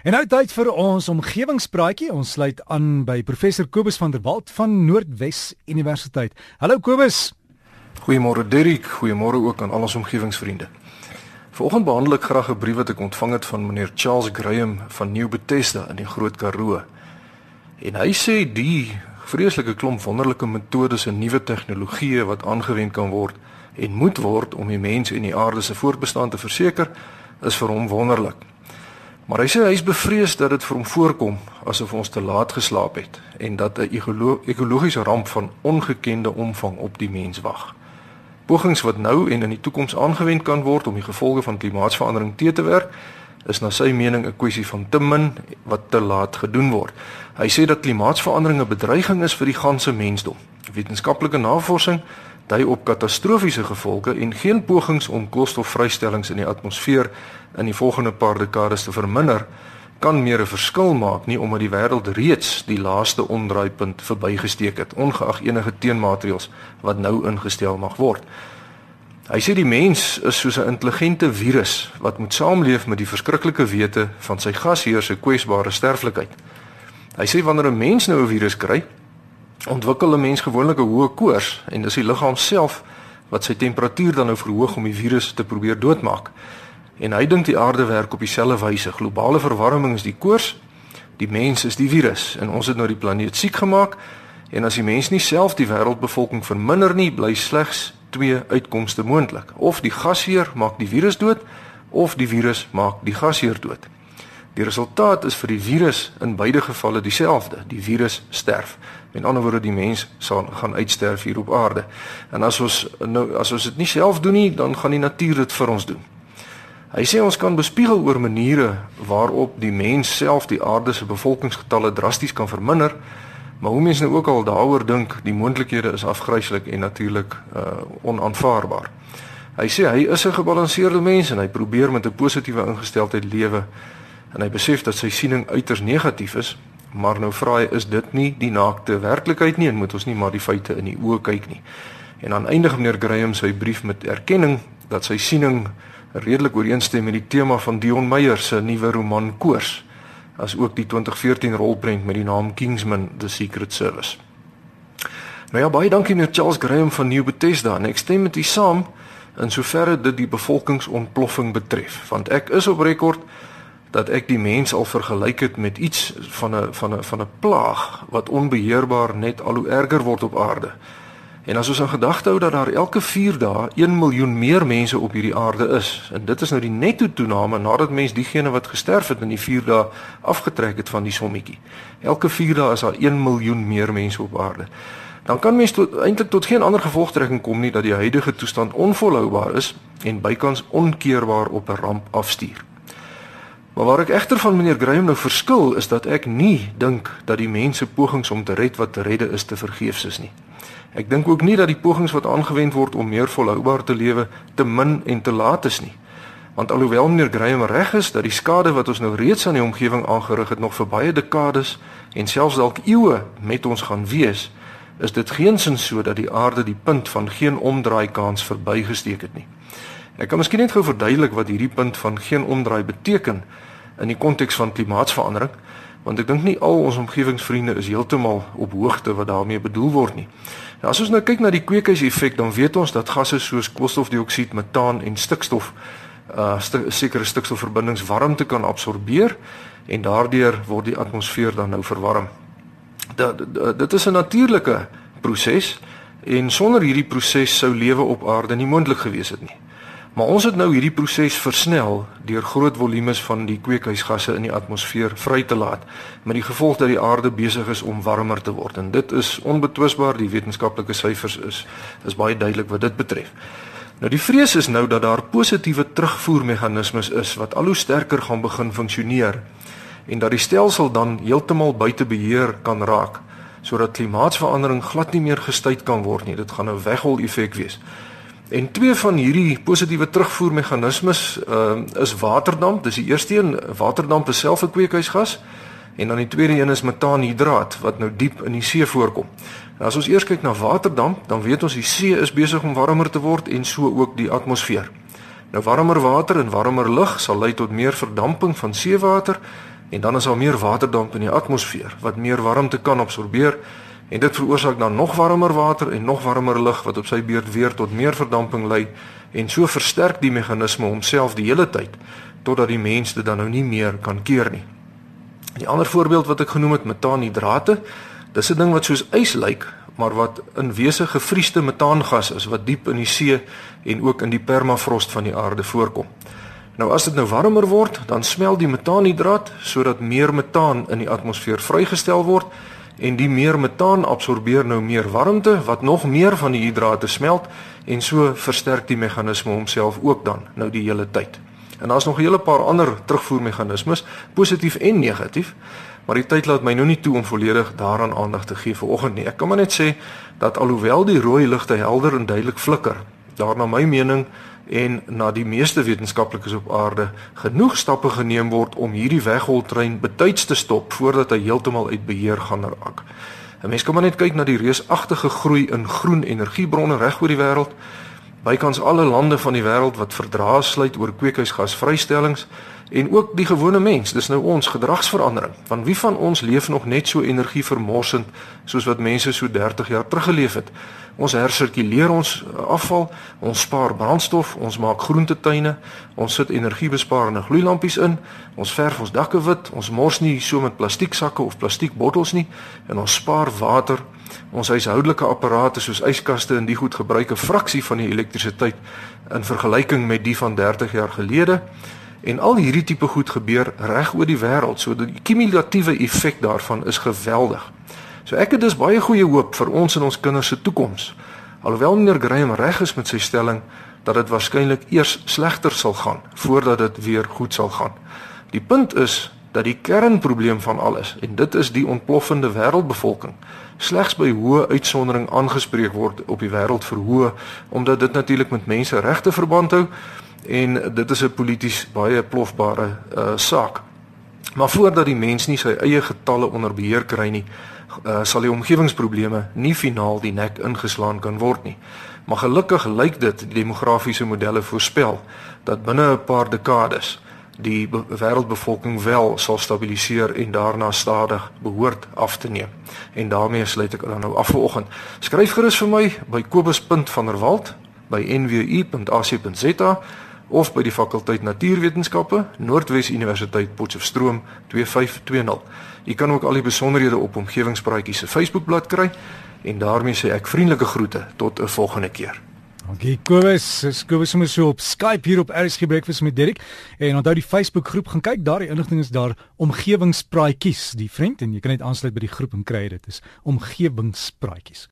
En nou tyd vir ons omgewingspraatjie. Ons sluit aan by professor Kobus van der Walt van Noordwes Universiteit. Hallo Kobus. Goeiemôre Dirk, goeiemôre ook aan al ons omgewingsvriende. Vanoggend behandel ek graag 'n brief wat ek ontvang het van meneer Charles Graham van New Bethesda in die Groot Karoo. En hy sê die vreeslike klomp wonderlike metodes en nuwe tegnologieë wat aangewend kan word en moet word om die mens en die aarde se voortbestaan te verseker, is vir hom wonderlik. Maar hy sê hy is bevrees dat dit vir hom voorkom asof ons te laat geslaap het en dat 'n ekologiese ramp van ongekende omvang op die mens wag. Pogings wat nou en in die toekoms aangewend kan word om die gevolge van klimaatsverandering te te werk, is na sy mening 'n kwessie van te min wat te laat gedoen word. Hy sê dat klimaatsverandering 'n bedreiging is vir die ganse mensdom. Wetenskaplike navorsing dui op katastrofiese gevolge en geen pogings om koolstofvrystellings in die atmosfeer in die volgende paar dekades te verminder kan meer 'n verskil maak nie omdat die wêreld reeds die laaste omdraaipunt verbygesteek het ongeag enige teenmaatreëls wat nou ingestel mag word. Hy sê die mens is soos 'n intelligente virus wat moet saamleef met die verskriklike wete van sy gasheer se kwesbare sterflikheid. Hy sê wanneer 'n mens nou 'n virus kry, ontwikkel 'n mens gewoonlik 'n hoë koors en dis die liggaam self wat sy temperatuur dan nou verhoog om die virus te probeer doodmaak. En hy dink die aarde werk op dieselfde wyse. Globale verwarming is die koors, die mens is die virus en ons het nou die planeet siek gemaak en as die mens nie self die wêreldbevolking verminder nie, bly slegs twee uitkomste moontlik. Of die gasheer maak die virus dood of die virus maak die gasheer dood. Die resultaat is vir die virus in beide gevalle dieselfde. Die virus sterf. Met ander woorde die mens sal gaan uitsterf hier op aarde. En as ons nou as ons dit nie self doen nie, dan gaan die natuur dit vir ons doen. Hy sê ons kan bespiegel oor maniere waarop die mens self die aarde se bevolkingsgetalle drasties kan verminder. Maar hoe mense nou ook al daaroor dink, die moontlikhede is afgryslik en natuurlik uh onaanvaarbaar. Hy sê hy is 'n gebalanseerde mens en hy probeer met 'n positiewe ingesteldheid lewe en hy besef dat sy siening uiters negatief is, Maar nou vra hy is dit nie die naakte werklikheid nie en moet ons nie maar die feite in die oë kyk nie. En dan eindig meneer Graham sy brief met erkenning dat sy siening redelik ooreenstem met die tema van Dion Meyer se nuwe roman Koors, as ook die 2014 rolprent met die naam Kingsman: The Secret Service. Nou ja, baie dankie meneer Charles Graham van New Bethesda en ek stem met u saam in soverre dit die bevolkingsontploffing betref, want ek is op rekord dat ek die mens al vergelyk het met iets van 'n van 'n van 'n plaag wat onbeheerbaar net al hoe erger word op aarde. En as ons in gedagte hou dat daar elke 4 dae 1 miljoen meer mense op hierdie aarde is en dit is nou die netto toename nadat mens diegene wat gesterf het in die 4 dae afgetrek het van die sommetjie. Elke 4 dae is daar 1 miljoen meer mense op aarde. Dan kan mens tot eintlik tot geen ander gevolgtrekking kom nie dat die huidige toestand onvolhoubaar is en bykans onkeerbaar op 'n ramp afstuur. Maar waar ek egter van meneer Graham nou verskil is dat ek nie dink dat die mense pogings om te red wat te redde is te vergeefs is nie. Ek dink ook nie dat die pogings wat aangewend word om meer volhoubaar te lewe te min en te laat is nie. Want alhoewel meneer Graham reg is dat die skade wat ons nou reeds aan die omgewing aangerig het nog vir baie dekades en selfs dalk eeue met ons gaan wees, is dit geensins so dat die aarde die punt van geen omdraai kans verbygesteek het nie. Ek kan miskien net gou verduidelik wat hierdie punt van geen omdraai beteken in die konteks van klimaatsverandering, want ek dink nie al ons omgewingsvriende is heeltemal op hoogte wat daarmee bedoel word nie. Nou as ons nou kyk na die kweekhuiseffek, dan weet ons dat gasse soos koolstofdioksied, metaan en stikstof uh st sekere stikstofverbindings warmte kan absorbeer en daardeur word die atmosfeer dan nou verwarm. Dat dit is 'n natuurlike proses en sonder hierdie proses sou lewe op aarde nie moontlik gewees het nie. Maar ons het nou hierdie proses versnel deur groot volumes van die kweekhuisgasse in die atmosfeer vry te laat met die gevolg dat die aarde besig is om warmer te word en dit is onbetwisbaar die wetenskaplike syfers is is baie duidelik wat dit betref. Nou die vrees is nou dat daar positiewe terugvoermeganismes is wat al hoe sterker gaan begin funksioneer en dat die stelsel dan heeltemal buite beheer kan raak sodat klimaatsverandering glad nie meer gestuit kan word nie. Dit gaan 'n weghol effek wees. En twee van hierdie positiewe terugvoermeganismes uh, is waterdamp. Dis die eerste een, waterdamp is self 'n kweekhuisgas en dan die tweede een is metaanhidraat wat nou diep in die see voorkom. Nou as ons eers kyk na waterdamp, dan weet ons die see is besig om warmer te word en so ook die atmosfeer. Nou warmer water en warmer lug sal lei tot meer verdamping van seewater en dan is daar meer waterdamp in die atmosfeer wat meer warmte kan absorbeer en dit veroorsaak dan nog warmer water en nog warmer lug wat op sy beurt weer tot meer verdamping lei en so versterk die meganisme homself die hele tyd totdat die mens dit dan nou nie meer kan keer nie. Die ander voorbeeld wat ek genoem het, metaanhidrate, dis 'n ding wat soos ys lyk, maar wat in wese gevriesde metaangas is wat diep in die see en ook in die permafrost van die aarde voorkom. Nou as dit nou warmer word, dan smelt die metaanhidraat sodat meer metaan in die atmosfeer vrygestel word en die meer metaan absorbeer nou meer warmte wat nog meer van die hidrate smelt en so versterk die meganisme homself ook dan nou die hele tyd. En daar's nog 'n hele paar ander terugvoermeganismes, positief en negatief, maar die tyd laat my nou nie toe om volledig daaraan aandag te gee vanoggend nie. Ek kan maar net sê dat alhoewel die rooi ligte helder en duidelik flikker, daar na my mening en na die meeste wetenskaplikes op aarde genoeg stappe geneem word om hierdie wegholtrein betyds te stop voordat hy heeltemal uit beheer gaan raak. 'n Mens kan maar net kyk na die reusagtige groei in groen energiebronne reg oor die wêreld. Bykans alle lande van die wêreld wat verdrae sluit oor kweekhuisgasvrystellings en ook die gewone mens, dis nou ons gedragsverandering. Want wie van ons leef nog net so energievermorsend soos wat mense so 30 jaar terug geleef het? Ons hersirkuleer ons uh, afval, ons spaar brandstof, ons maak groentetuine, ons sit energiebesparende gloeilampies in, ons verf ons dakke wit, ons mors nie so met plastieksakke of plastiekbottels nie en ons spaar water. Ons huishoudelike apparate soos yskaste en die goed gebruik 'n fraksie van die elektrisiteit in vergelyking met die van 30 jaar gelede. En al hierdie tipe goed gebeur reg oor die wêreld, so die kumulatiewe effek daarvan is geweldig. So ek het dus baie goeie hoop vir ons en ons kinders se toekoms. Alhoewel meneer Graham reg is met sy stelling dat dit waarskynlik eers slegter sal gaan voordat dit weer goed sal gaan. Die punt is dat die kernprobleem van alles en dit is die ontploffende wêreldbevolking slegs by hoë uitsondering aangespreek word op die wêreld verhoog omdat dit natuurlik met menseregte verband hou en dit is 'n polities baie plofbare uh, saak. Maar voordat die mens nie sy eie getalle onder beheer kry nie, uh, sal die omgewingsprobleme nie finaal die nek ingeslaan kan word nie. Maar gelukkig lyk dit die demografiese modelle voorspel dat binne 'n paar dekades die wêreldbevolking wel sal stabiliseer en daarna stadig behoort af te neem. En daarmee sluit ek dan nou af vanoggend. Skryf gerus vir my by kobus.vanderwalt by nwu.ac.za of by die fakulteit Natuurwetenskappe, Noordwes Universiteit Potchefstroom 2520. Jy kan ook al die besonderhede op omgewingspraatjies se Facebookblad kry en daarmee sê ek vriendelike groete tot 'n volgende keer. Dankie Kobus. Kobus so op Skype hier op RSG Breakfast met Derek en onthou die Facebook groep gaan kyk daar die inligting is daar omgewingspraatjies die vriend en jy kan net aansluit by die groep en kry dit is omgewingspraatjies.